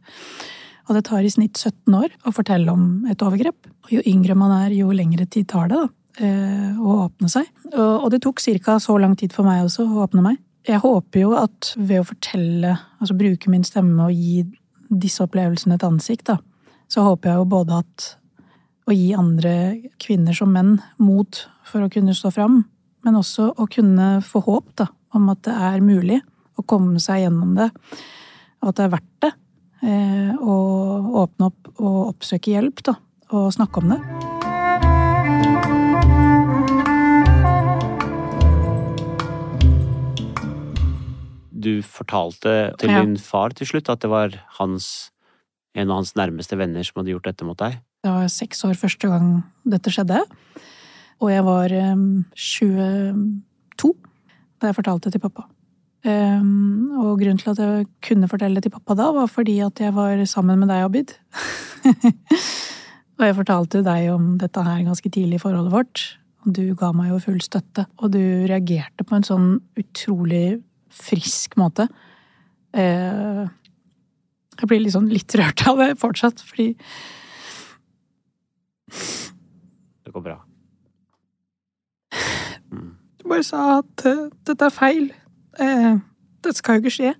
[SPEAKER 1] Og det tar i snitt 17 år å fortelle om et overgrep. Og jo yngre man er, jo lengre tid tar det da, eh, å åpne seg. Og det tok ca. så lang tid for meg også å åpne meg. Jeg håper jo at ved å fortelle, altså bruke min stemme og gi disse opplevelsene et ansikt, da, så håper jeg jo både at å gi andre kvinner som menn mot for å kunne stå fram, men også å kunne få håp da, om at det er mulig å komme seg gjennom det, og at det er verdt det. Eh, å åpne opp og oppsøke hjelp, da, og snakke om det.
[SPEAKER 2] Du fortalte til din far til slutt at det var hans, en av hans nærmeste venner som hadde gjort dette mot deg.
[SPEAKER 1] Jeg var seks år første gang dette skjedde. Og jeg var um, 22 da jeg fortalte det til pappa. Um, og grunnen til at jeg kunne fortelle det til pappa da, var fordi at jeg var sammen med deg, Abid. og jeg fortalte deg om dette her ganske tidlig i forholdet vårt. Og du ga meg jo full støtte. Og du reagerte på en sånn utrolig frisk måte. Eh, jeg blir liksom litt rørt av det fortsatt, fordi
[SPEAKER 2] Det går bra.
[SPEAKER 1] Du bare sa at eh, dette er feil. Eh, dette skal jo ikke skje.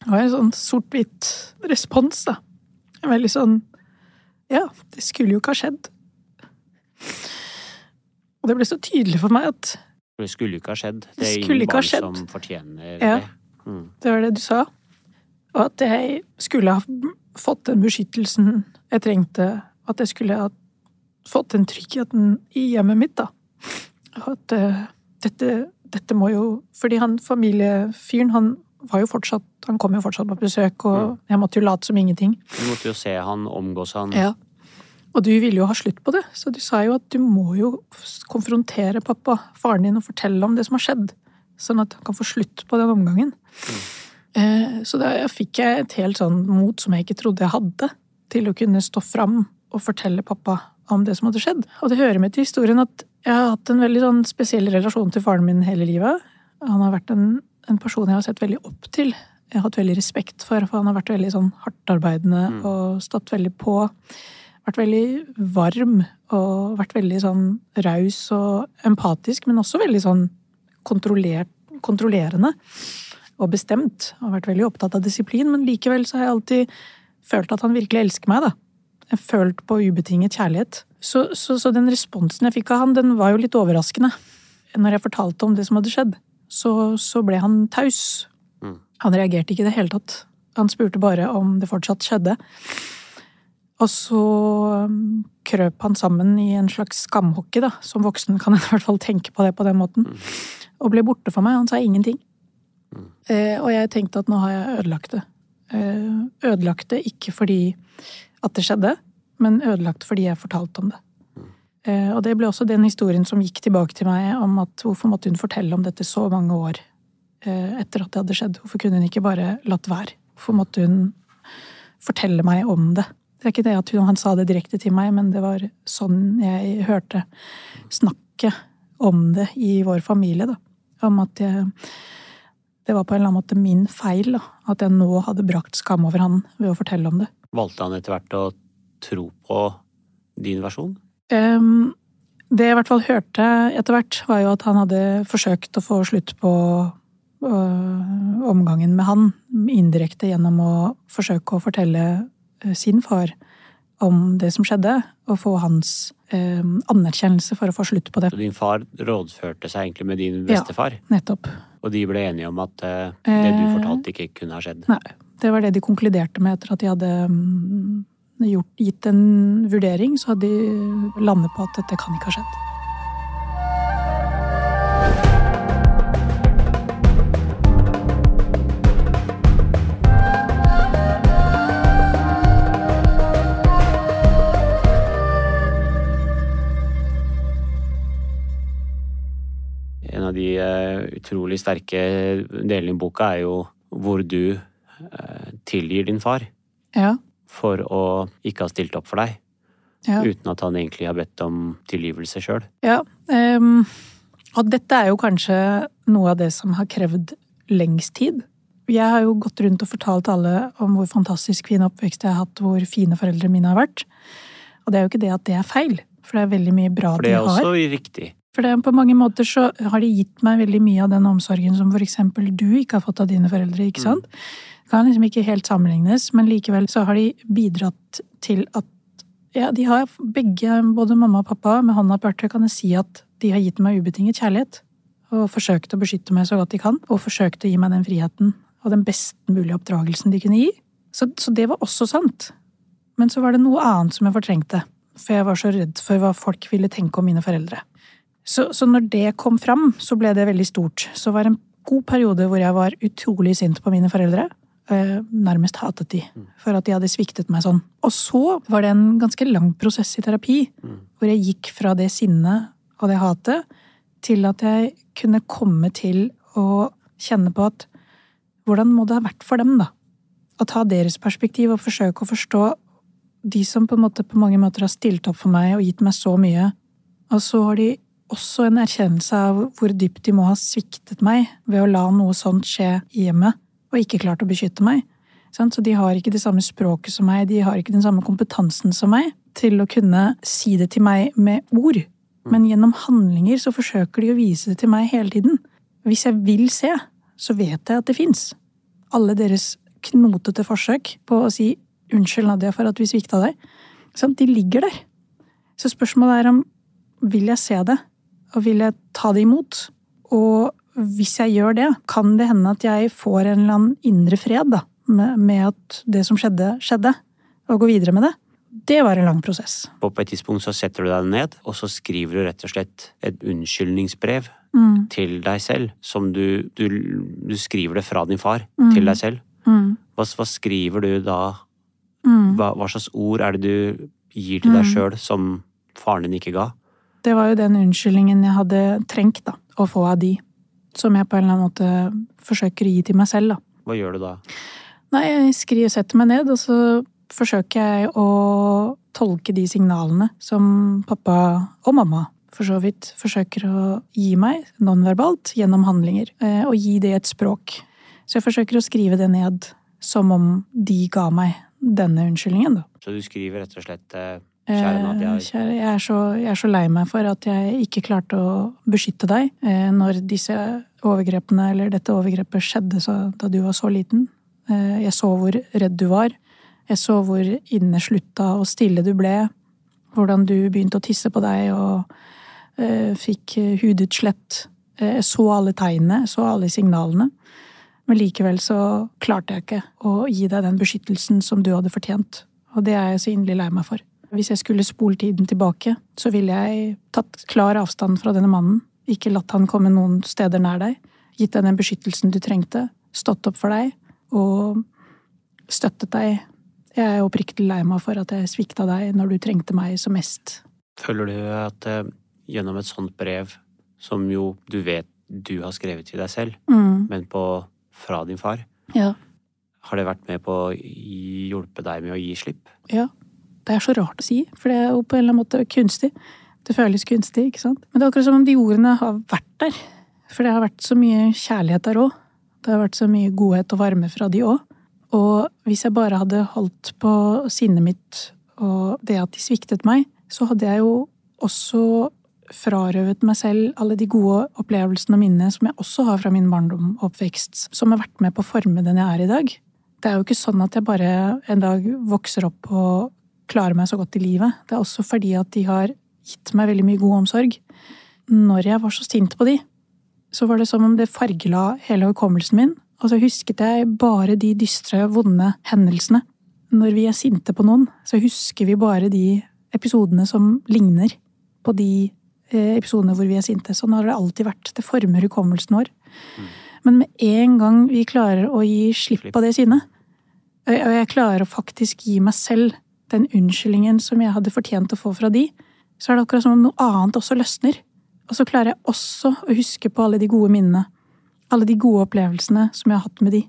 [SPEAKER 1] Det var en sånn sort-hvitt respons, da. En Veldig sånn Ja, det skulle jo ikke ha skjedd. Og det ble så tydelig for meg at
[SPEAKER 2] det skulle jo ikke ha skjedd. Det
[SPEAKER 1] Det
[SPEAKER 2] er ingen barn som fortjener
[SPEAKER 1] Ja.
[SPEAKER 2] det. Mm.
[SPEAKER 1] det var det du sa. Og at jeg skulle ha fått den beskyttelsen jeg trengte. At jeg skulle ha fått den tryggheten i hjemmet mitt, da. Og at uh, dette, dette må jo Fordi han familiefyren, han var jo fortsatt Han kom jo fortsatt på besøk, og jeg måtte jo late som ingenting.
[SPEAKER 2] Du måtte jo se han, omgås han.
[SPEAKER 1] Ja. Og du ville jo ha slutt på det, så du sa jo at du må jo konfrontere pappa, faren din, og fortelle om det som har skjedd. Sånn at han kan få slutt på den omgangen. Eh, Så da fikk jeg et helt sånn mot som jeg ikke trodde jeg hadde, til å kunne stå fram og fortelle pappa om det som hadde skjedd. Og det hører med til historien at jeg har hatt en veldig sånn spesiell relasjon til faren min hele livet. Han har vært en, en person jeg har sett veldig opp til. Jeg har hatt veldig respekt for, for han har vært veldig sånn hardtarbeidende og stått veldig på. Vært veldig varm og vært veldig sånn raus og empatisk, men også veldig sånn kontrollerende og bestemt. Og vært veldig opptatt av disiplin, men likevel så har jeg alltid følt at han virkelig elsker meg, da. Følt på ubetinget kjærlighet. Så, så, så den responsen jeg fikk av han, den var jo litt overraskende. Når jeg fortalte om det som hadde skjedd, så, så ble han taus.
[SPEAKER 2] Mm.
[SPEAKER 1] Han reagerte ikke i det hele tatt. Han spurte bare om det fortsatt skjedde. Og så um, krøp han sammen i en slags skamhokke, da. Som voksen kan en i hvert fall tenke på det på den måten. Og ble borte for meg. Han sa ingenting. Eh, og jeg tenkte at nå har jeg ødelagt det. Eh, ødelagt det ikke fordi at det skjedde, men ødelagt fordi jeg fortalte om det. Eh, og det ble også den historien som gikk tilbake til meg om at hvorfor måtte hun fortelle om dette så mange år eh, etter at det hadde skjedd? Hvorfor kunne hun ikke bare latt være? Hvorfor måtte hun fortelle meg om det? Det er ikke det at hun, han sa det direkte til meg, men det var sånn jeg hørte snakket om det i vår familie, da. Om at jeg det var på en eller annen måte min feil, da. At jeg nå hadde brakt skam over han ved å fortelle om det.
[SPEAKER 2] Valgte han etter hvert å tro på din versjon?
[SPEAKER 1] Um, det jeg i hvert fall hørte etter hvert, var jo at han hadde forsøkt å få slutt på øh, omgangen med han, indirekte gjennom å forsøke å fortelle øh, sin far om det som skjedde, og få hans øh, anerkjennelse for å få slutt på det.
[SPEAKER 2] Så din far rådførte seg egentlig med din bestefar? Ja.
[SPEAKER 1] Nettopp.
[SPEAKER 2] Og de ble enige om at eh, det du
[SPEAKER 1] Eh.
[SPEAKER 2] fortalte ikke kunne ha skjedd?
[SPEAKER 1] Nei. Det var det de konkluderte med etter at de hadde mm, gjort, gitt en vurdering. Så hadde de landet på at dette kan ikke ha skjedd.
[SPEAKER 2] En av de eh, utrolig sterke delene i boka er jo hvor du eh, tilgir din far
[SPEAKER 1] Ja.
[SPEAKER 2] for å ikke ha stilt opp for deg,
[SPEAKER 1] ja.
[SPEAKER 2] uten at han egentlig har bedt om tilgivelse sjøl.
[SPEAKER 1] Ja, um, og dette er jo kanskje noe av det som har krevd lengst tid. Jeg har jo gått rundt og fortalt alle om hvor fantastisk fin oppvekst jeg har hatt, hvor fine foreldrene mine har vært. Og det er jo ikke det at det er feil, for det er veldig mye bra
[SPEAKER 2] For det er
[SPEAKER 1] har.
[SPEAKER 2] også riktig.
[SPEAKER 1] For det, på mange måter så har de gitt meg veldig mye av den omsorgen som eksempel du ikke har fått av dine foreldre, ikke sant? Det kan liksom ikke helt sammenlignes, men likevel så har de bidratt til at ja, de har begge, både mamma og pappa, med hånda på hjertet kan jeg si at de har gitt meg ubetinget kjærlighet. Og forsøkt å beskytte meg så godt de kan, og forsøkt å gi meg den friheten og den best mulige oppdragelsen de kunne gi. Så, så det var også sant. Men så var det noe annet som jeg fortrengte. For jeg var så redd for hva folk ville tenke om mine foreldre. Så, så når det kom fram, så ble det veldig stort. Så var det en god periode hvor jeg var utrolig sint på mine foreldre. eh, Nærmest hatet de for at de hadde sviktet meg sånn. Og så var det en ganske lang prosess i terapi, hvor jeg gikk fra det sinnet og det hatet til at jeg kunne komme til å kjenne på at hvordan må det ha vært for dem, da? Å ta deres perspektiv og forsøke å forstå de som på måte på mange måter har stilt opp for meg og gitt meg så mye. Og så har de også en erkjennelse av hvor dypt de må ha sviktet meg ved å la noe sånt skje i hjemmet, og ikke klart å beskytte meg. Så de har ikke det samme språket som meg, de har ikke den samme kompetansen som meg til å kunne si det til meg med ord. Men gjennom handlinger så forsøker de å vise det til meg hele tiden. Hvis jeg vil se, så vet jeg at det fins. Alle deres knotete forsøk på å si 'unnskyld, Nadia, for at vi svikta deg', de ligger der. Så spørsmålet er om vil jeg se det, og ville ta det imot? Og hvis jeg gjør det, kan det hende at jeg får en eller annen indre fred da, med, at det som skjedde, skjedde, og gå videre med det. Det var en lang prosess.
[SPEAKER 2] På et tidspunkt så setter du deg ned, og så skriver du rett og slett et unnskyldningsbrev
[SPEAKER 1] Mm,
[SPEAKER 2] til deg selv. Som du, du, du skriver det fra din far
[SPEAKER 1] Mm.
[SPEAKER 2] til deg selv.
[SPEAKER 1] mm,
[SPEAKER 2] Hva, hva skriver du da?
[SPEAKER 1] mm.
[SPEAKER 2] Hva, hva slags ord er det du gir til deg
[SPEAKER 1] Mm.
[SPEAKER 2] sjøl som faren din ikke ga?
[SPEAKER 1] Det var jo den unnskyldningen jeg hadde trengt da, å få av de. Som jeg på en eller annen måte forsøker å gi til meg selv. da.
[SPEAKER 2] Hva gjør du da?
[SPEAKER 1] Nei, jeg skriver, setter meg ned, og så forsøker jeg å tolke de signalene som pappa og mamma for så vidt forsøker å gi meg nonverbalt gjennom handlinger. eh, Og gi det et språk. Så jeg forsøker å skrive det ned som om de ga meg denne unnskyldningen, da.
[SPEAKER 2] Så du skriver rett og slett eh, Kjære Nadia.
[SPEAKER 1] Eh, kjære, jeg, er så, jeg er så lei meg for at jeg ikke klarte å beskytte deg eh, når disse overgrepene, eller dette overgrepet skjedde da du var så liten. Eh, jeg så hvor redd du var. Jeg så hvor inneslutta og stille du ble. Hvordan du begynte å tisse på deg og fikk hudutslett. Jeg så alle tegnene, så alle signalene. Men likevel så klarte jeg ikke å gi deg den beskyttelsen som du hadde fortjent. Og det er jeg så inderlig lei meg for. Hvis jeg skulle spole tiden tilbake, så ville jeg tatt klar avstand fra denne mannen. Ikke latt han komme noen steder nær deg. Gitt deg den beskyttelsen du trengte. Stått opp for deg. Og støttet deg. Jeg er oppriktig lei meg for at jeg svikta deg når du trengte meg som mest.
[SPEAKER 2] Føler du at eh, gjennom et sånt brev, som jo du vet du har skrevet til deg selv,
[SPEAKER 1] Mm,
[SPEAKER 2] men på, fra din far,
[SPEAKER 1] ja.
[SPEAKER 2] har det vært med på å hjelpe deg med å gi slipp?
[SPEAKER 1] Ja. Det er så rart å si, for det er jo på en eller annen måte kunstig. Det føles kunstig, ikke sant? Men det er akkurat som om de ordene har vært der. For det har vært så mye kjærlighet der òg. Det har vært så mye godhet og varme fra de òg. Og hvis jeg bare hadde holdt på sinnet mitt og det at de sviktet meg, så hadde jeg jo også frarøvet meg selv alle de gode opplevelsene og minnene som jeg også har fra min barndom og oppvekst, som har vært med på å forme den jeg er i dag. Det er jo ikke sånn at jeg bare en dag vokser opp og klarer meg så godt i livet. Det er også fordi at de har gitt meg veldig mye god omsorg. Når jeg var så sint på de, så var det som om det fargela hele hukommelsen min, Og så husket jeg bare de dystre, vonde hendelsene. Når vi er sinte på noen, så husker vi bare de episodene som ligner på de eh, episodene hvor vi er sinte. Sånn har det alltid vært. Det former hukommelsen vår. Men med en gang vi klarer å gi slipp på det sinnet, og jeg klarer å faktisk gi meg selv den unnskyldningen som jeg hadde fortjent å få fra de, så er det akkurat som om noe annet også løsner. Og så klarer jeg også å huske på alle de gode minnene. Alle de gode opplevelsene som jeg har hatt med de.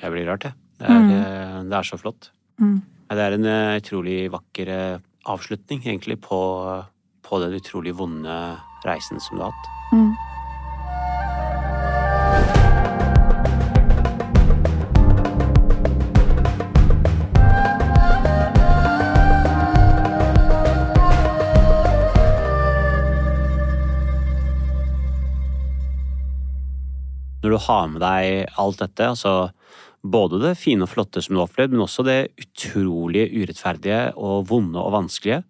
[SPEAKER 2] Jeg blir rart, jeg. Det er,
[SPEAKER 1] Mm.
[SPEAKER 2] eh, det er så flott.
[SPEAKER 1] Mm.
[SPEAKER 2] Det er en eh, utrolig vakker eh, avslutning, egentlig, på, på den utrolig vonde reisen som du har hatt.
[SPEAKER 1] Mm.
[SPEAKER 2] Når du har med deg alt dette, altså både det fine og flotte som du har opplevd, men også det utrolige urettferdige og vonde og vanskelige,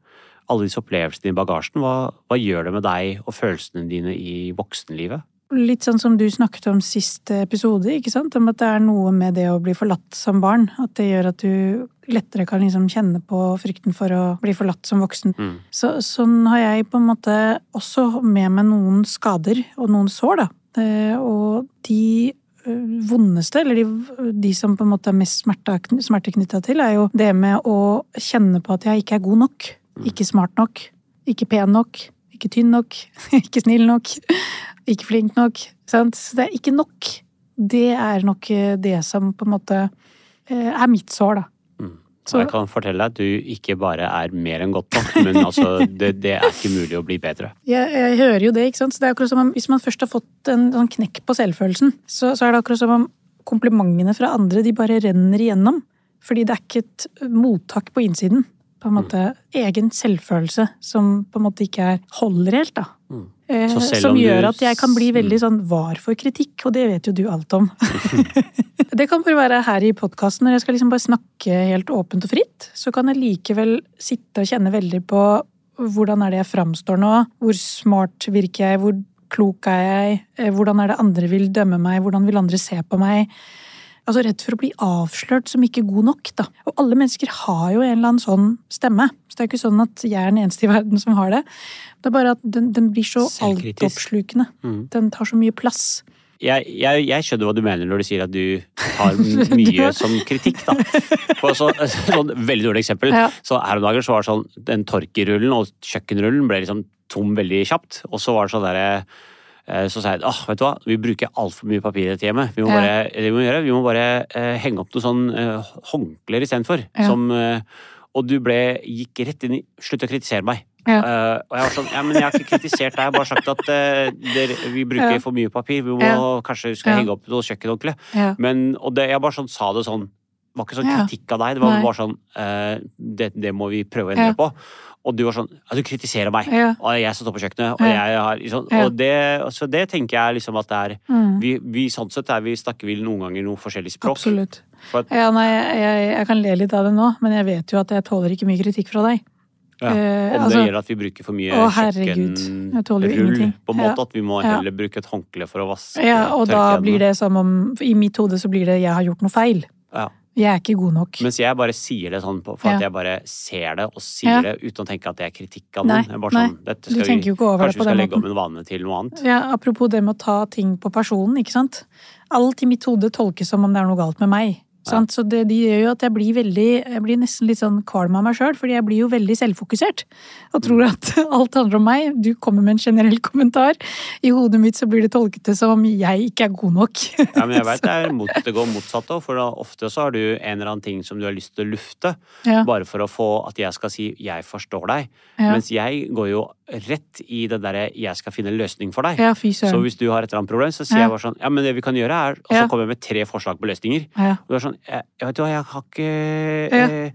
[SPEAKER 2] alle disse opplevelsene i bagasjen, hva, hva gjør det med deg og følelsene dine i voksenlivet?
[SPEAKER 1] Litt sånn som du snakket om sist episode, ikke sant? Om at det er noe med det å bli forlatt som barn. At det gjør at du lettere kan liksom kjenne på frykten for å bli forlatt som voksen.
[SPEAKER 2] Mm.
[SPEAKER 1] Så, sånn har jeg på en måte også med meg noen skader og noen sår, da. Eh, Og de eh, vondeste, eller de, de som på en måte er mest smerte, smerte knytta til, er jo det med å kjenne på at jeg ikke er god nok. Ikke smart nok. Ikke pen nok. Ikke tynn nok. Ikke snill nok. Ikke flink nok. Sant? Så det er ikke nok. Det er nok eh, det som på en måte er mitt sår, da.
[SPEAKER 2] Mm.
[SPEAKER 1] Så-
[SPEAKER 2] jeg kan fortelle deg at du ikke bare er mer enn godt nok, men altså, det, det er ikke mulig å bli bedre.
[SPEAKER 1] Jeg, jeg hører jo det, ikke sant. Så det er akkurat som om hvis man først har fått en sånn knekk på selvfølelsen, så, så er det akkurat som om komplimentene fra andre de bare renner igjennom. Fordi det er ikke et mottak på innsiden. På en måte egen selvfølelse som på en måte ikke er holder helt, da.
[SPEAKER 2] Mm.
[SPEAKER 1] Eh, som gjør at jeg kan bli veldig
[SPEAKER 2] Mm.
[SPEAKER 1] sånn var for kritikk, og det vet jo du alt om. det kan bare være her i podkasten, når jeg skal liksom bare snakke helt åpent og fritt. Så kan jeg likevel sitte og kjenne veldig på hvordan er det jeg framstår nå, hvor smart virker jeg, hvor klok er jeg, eh, hvordan er det andre vil dømme meg, hvordan vil andre se på meg. Altså redd for å bli avslørt som ikke god nok, da. Og alle mennesker har jo en eller annen sånn stemme. Så det er ikke sånn at jeg er den eneste i verden som har det. Det er bare at den, den blir så altoppslukende.
[SPEAKER 2] Mm.
[SPEAKER 1] Den tar så mye plass.
[SPEAKER 2] Jeg, jeg, jeg skjønner hva du mener når du sier at du tar mye som kritikk, da. For så, sånn veldig dårlig eksempel.
[SPEAKER 1] Ja.
[SPEAKER 2] Så her om dagen så var det sånn den torkerullen og kjøkkenrullen ble liksom tom veldig kjapt. Og så var det sånn derre så sa jeg åh, vet du hva, vi bruker altfor mye papir i dette hjemmet. Vi må bare, det vi må gjøre, vi må bare eh, henge opp noen sånn eh, håndklær istedenfor.
[SPEAKER 1] Ja.
[SPEAKER 2] Som eh, Og du ble, gikk rett inn i Slutt å kritisere meg.
[SPEAKER 1] Ja.
[SPEAKER 2] Uh, og jeg var sånn Ja, men jeg har ikke kritisert deg, jeg har bare sagt at uh, der, vi bruker
[SPEAKER 1] Ja.
[SPEAKER 2] for mye papir. Vi må
[SPEAKER 1] Ja.
[SPEAKER 2] kanskje skal henge opp noe kjøkkenhåndkle. Men, og det, jeg bare sånn sa det sånn Det var ikke sånn kritikk av deg, det var
[SPEAKER 1] Nei.
[SPEAKER 2] bare sånn uh, det, det må vi prøve å endre på. Og du var sånn Ja, du kritiserer meg.
[SPEAKER 1] Ja.
[SPEAKER 2] Og jeg som står på kjøkkenet. Og, jeg har, liksom, og det, så det tenker jeg liksom at det er
[SPEAKER 1] Mm.
[SPEAKER 2] vi, vi sånn sett er vi, snakker vi noen ganger noe forskjellig språk.
[SPEAKER 1] Absolutt.
[SPEAKER 2] For at,
[SPEAKER 1] Ja, nei, jeg, jeg, kan le litt av det nå, men jeg vet jo at jeg tåler ikke mye kritikk fra deg.
[SPEAKER 2] ja,
[SPEAKER 1] Eh,
[SPEAKER 2] om
[SPEAKER 1] altså-
[SPEAKER 2] det gjør at vi bruker for mye kjøkkenrull. På en måte
[SPEAKER 1] Ja.
[SPEAKER 2] at vi må heller bruke et håndkle for å vaske
[SPEAKER 1] Ja, og da blir det som om I mitt hode så blir det jeg har gjort noe feil.
[SPEAKER 2] ja.
[SPEAKER 1] Jeg er ikke god nok.
[SPEAKER 2] Mens jeg bare sier det sånn på, for at jeg bare ser det og sier
[SPEAKER 1] Ja.
[SPEAKER 2] det uten å tenke at det er kritikk av
[SPEAKER 1] Nei,
[SPEAKER 2] noen.
[SPEAKER 1] Nei.
[SPEAKER 2] sånn, dette
[SPEAKER 1] Du tenker jo ikke over det
[SPEAKER 2] kanskje vi skal legge om en vane til noe annet.
[SPEAKER 1] Ja, apropos det med å ta ting på personen, ikke sant. Alt i mitt hode tolkes som om det er noe galt med meg. Sant? Så det de gjør jo at jeg blir veldig Jeg blir nesten litt sånn kvalm av meg sjøl, fordi jeg blir jo veldig selvfokusert. Og tror at alt handler om meg. Du kommer med en generell kommentar. I hodet mitt så blir det tolket det som jeg ikke er god nok.
[SPEAKER 2] Ja, men jeg vet det, er mot, det går motsatt òg, for ofte så har du en eller annen ting som du har lyst til å lufte,
[SPEAKER 1] Ja,
[SPEAKER 2] bare for å få at jeg skal si 'jeg forstår deg'.
[SPEAKER 1] ja,
[SPEAKER 2] Mens jeg går jo rett i det derre 'jeg skal finne en løsning for deg'.
[SPEAKER 1] ja
[SPEAKER 2] Så hvis du har et eller annet problem, så sier
[SPEAKER 1] Ja.
[SPEAKER 2] jeg bare sånn 'ja, men det vi kan gjøre er' Og så kommer jeg med tre forslag på løsninger. Og du er sånn 'jeg, vet du hva, jeg har ikke eh,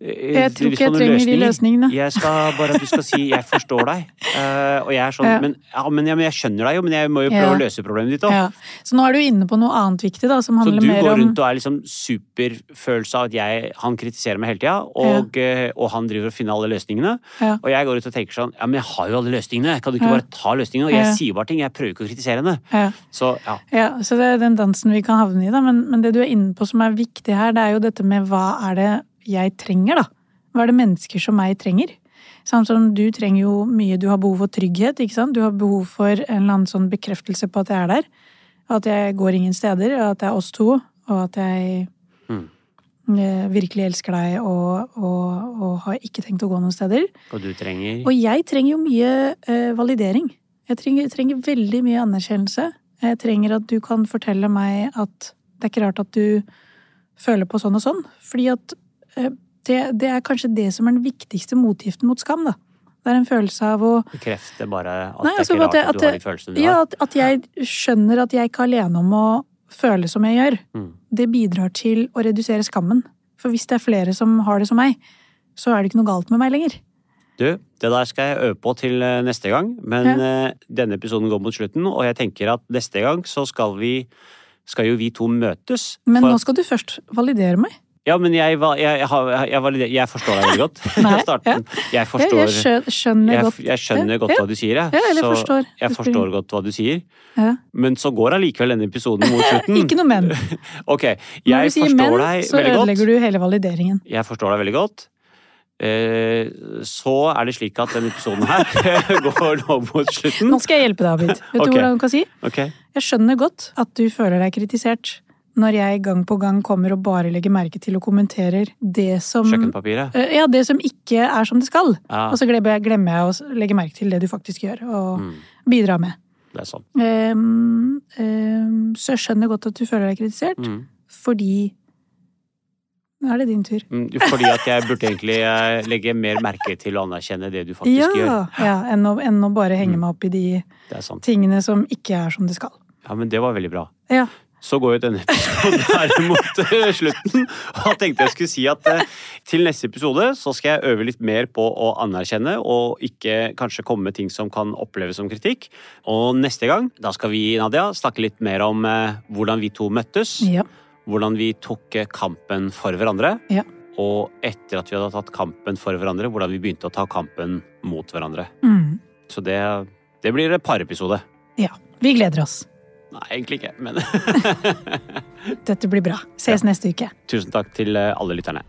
[SPEAKER 1] Jeg tror ikke jeg trenger de løsningene.
[SPEAKER 2] Jeg skal bare at du skal si 'jeg forstår deg'. Eh, og jeg er sånn
[SPEAKER 1] Ja.
[SPEAKER 2] men, ja, men, ja, men jeg skjønner deg jo, men jeg må jo prøve å løse problemet ditt òg.
[SPEAKER 1] Ja. Så nå er du inne på noe annet viktig, da, som
[SPEAKER 2] Så du
[SPEAKER 1] mer
[SPEAKER 2] går
[SPEAKER 1] om
[SPEAKER 2] rundt og er liksom superfølelse av at jeg, han kritiserer meg hele tida, og, eh, og han driver og finner alle løsningene. Og jeg går ut og tenker sånn Ja, men jeg har jo alle løsningene, kan du ikke bare ta løsningene? Og jeg sier bare ting, jeg prøver ikke å kritisere henne.
[SPEAKER 1] ja.
[SPEAKER 2] Så ja.
[SPEAKER 1] Ja, så det er den dansen vi kan havne i, da. Men, men det du er inne på som er viktig her, det er jo dette med hva er det jeg trenger, da? Hva er det mennesker som meg trenger? Samt som du trenger jo mye, du har behov for trygghet, ikke sant? Du har behov for en eller annen sånn bekreftelse på at jeg er der. At jeg går ingen steder, og at det er oss to, og at jeg
[SPEAKER 2] Mm.
[SPEAKER 1] eh, virkelig elsker deg og, og, og har ikke tenkt å gå noen steder.
[SPEAKER 2] Og du trenger
[SPEAKER 1] Og jeg trenger jo mye eh, validering. Jeg trenger, trenger veldig mye anerkjennelse. Jeg trenger at du kan fortelle meg at det er ikke rart at du føler på sånn og sånn. Fordi at det, det er kanskje det som er den viktigste motgiften mot skam, da. Det er en følelse av å
[SPEAKER 2] bekrefte bare at
[SPEAKER 1] Nei,
[SPEAKER 2] det er
[SPEAKER 1] altså,
[SPEAKER 2] ikke rart at,
[SPEAKER 1] at
[SPEAKER 2] du har de følelsene du
[SPEAKER 1] Ja,
[SPEAKER 2] har.
[SPEAKER 1] at, at jeg skjønner at jeg ikke er alene om å føle som jeg gjør.
[SPEAKER 2] Mm.
[SPEAKER 1] Det bidrar til å redusere skammen. For hvis det er flere som har det som meg, så er det ikke noe galt med meg lenger.
[SPEAKER 2] Du, det der skal jeg øve på til eh, neste gang, men eh, denne episoden går mot slutten, og jeg tenker at neste gang så skal vi skal jo vi to møtes.
[SPEAKER 1] Men nå skal du først validere meg.
[SPEAKER 2] Ja, men jeg, var- jeg, jeg, har- jeg, forstår deg veldig godt.
[SPEAKER 1] Nei,
[SPEAKER 2] starten. Jeg forstår
[SPEAKER 1] jeg skjø- skjønner
[SPEAKER 2] jeg,
[SPEAKER 1] godt
[SPEAKER 2] jeg skjønner godt hva du sier, jeg.
[SPEAKER 1] Ja, eller
[SPEAKER 2] så
[SPEAKER 1] forstår.
[SPEAKER 2] jeg forstår godt hva du sier.
[SPEAKER 1] Ja.
[SPEAKER 2] Men så går allikevel denne episoden mot slutten.
[SPEAKER 1] Ikke noe men.
[SPEAKER 2] Ok, jeg forstår
[SPEAKER 1] men,
[SPEAKER 2] deg
[SPEAKER 1] så
[SPEAKER 2] veldig godt.
[SPEAKER 1] ødelegger du hele valideringen.
[SPEAKER 2] Jeg forstår deg veldig godt. Eh, Så er det slik at denne episoden her går nå mot slutten.
[SPEAKER 1] Nå skal jeg hjelpe deg, Abid. Vet
[SPEAKER 2] okay.
[SPEAKER 1] du hvordan du kan si?
[SPEAKER 2] Okay.
[SPEAKER 1] Jeg skjønner godt at du føler deg kritisert når jeg gang på gang kommer og bare legger merke til og kommenterer det som
[SPEAKER 2] Kjøkkenpapiret.
[SPEAKER 1] Eh, Ja, det som ikke er som det skal.
[SPEAKER 2] Ja,
[SPEAKER 1] Og så glemmer jeg, glemmer jeg å legge merke til det du faktisk gjør, og
[SPEAKER 2] mm,
[SPEAKER 1] bidrar med.
[SPEAKER 2] det er sånn.
[SPEAKER 1] Um, um, så jeg skjønner godt at du føler deg kritisert,
[SPEAKER 2] Mm.
[SPEAKER 1] fordi Nå er det din tur.
[SPEAKER 2] Mm, Fordi at jeg burde egentlig eh, legge mer merke til å anerkjenne det du faktisk
[SPEAKER 1] Ja,
[SPEAKER 2] gjør.
[SPEAKER 1] ja enn, å, enn å bare henge
[SPEAKER 2] Mm.
[SPEAKER 1] meg opp i de
[SPEAKER 2] sant.
[SPEAKER 1] tingene som ikke er som det skal.
[SPEAKER 2] Ja, men det var veldig bra.
[SPEAKER 1] Ja.
[SPEAKER 2] Så går jo denne episoden her mot eh, slutten. Og tenkte jeg skulle si at eh, til neste episode så skal jeg øve litt mer på å anerkjenne og ikke kanskje komme med ting som kan oppleves som kritikk. Og neste gang da skal vi Nadia, snakke litt mer om eh, hvordan vi to møttes.
[SPEAKER 1] Ja.
[SPEAKER 2] Hvordan vi tok kampen for hverandre.
[SPEAKER 1] Ja.
[SPEAKER 2] Og etter at vi hadde tatt kampen for hverandre, hvordan vi begynte å ta kampen mot hverandre.
[SPEAKER 1] Mm.
[SPEAKER 2] Så det, det blir et parepisode.
[SPEAKER 1] ja. Vi gleder oss.
[SPEAKER 2] Nei, egentlig ikke, men
[SPEAKER 1] Dette blir bra. Ses neste uke.
[SPEAKER 2] tusen takk til eh, alle lytterne.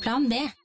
[SPEAKER 3] Plan B.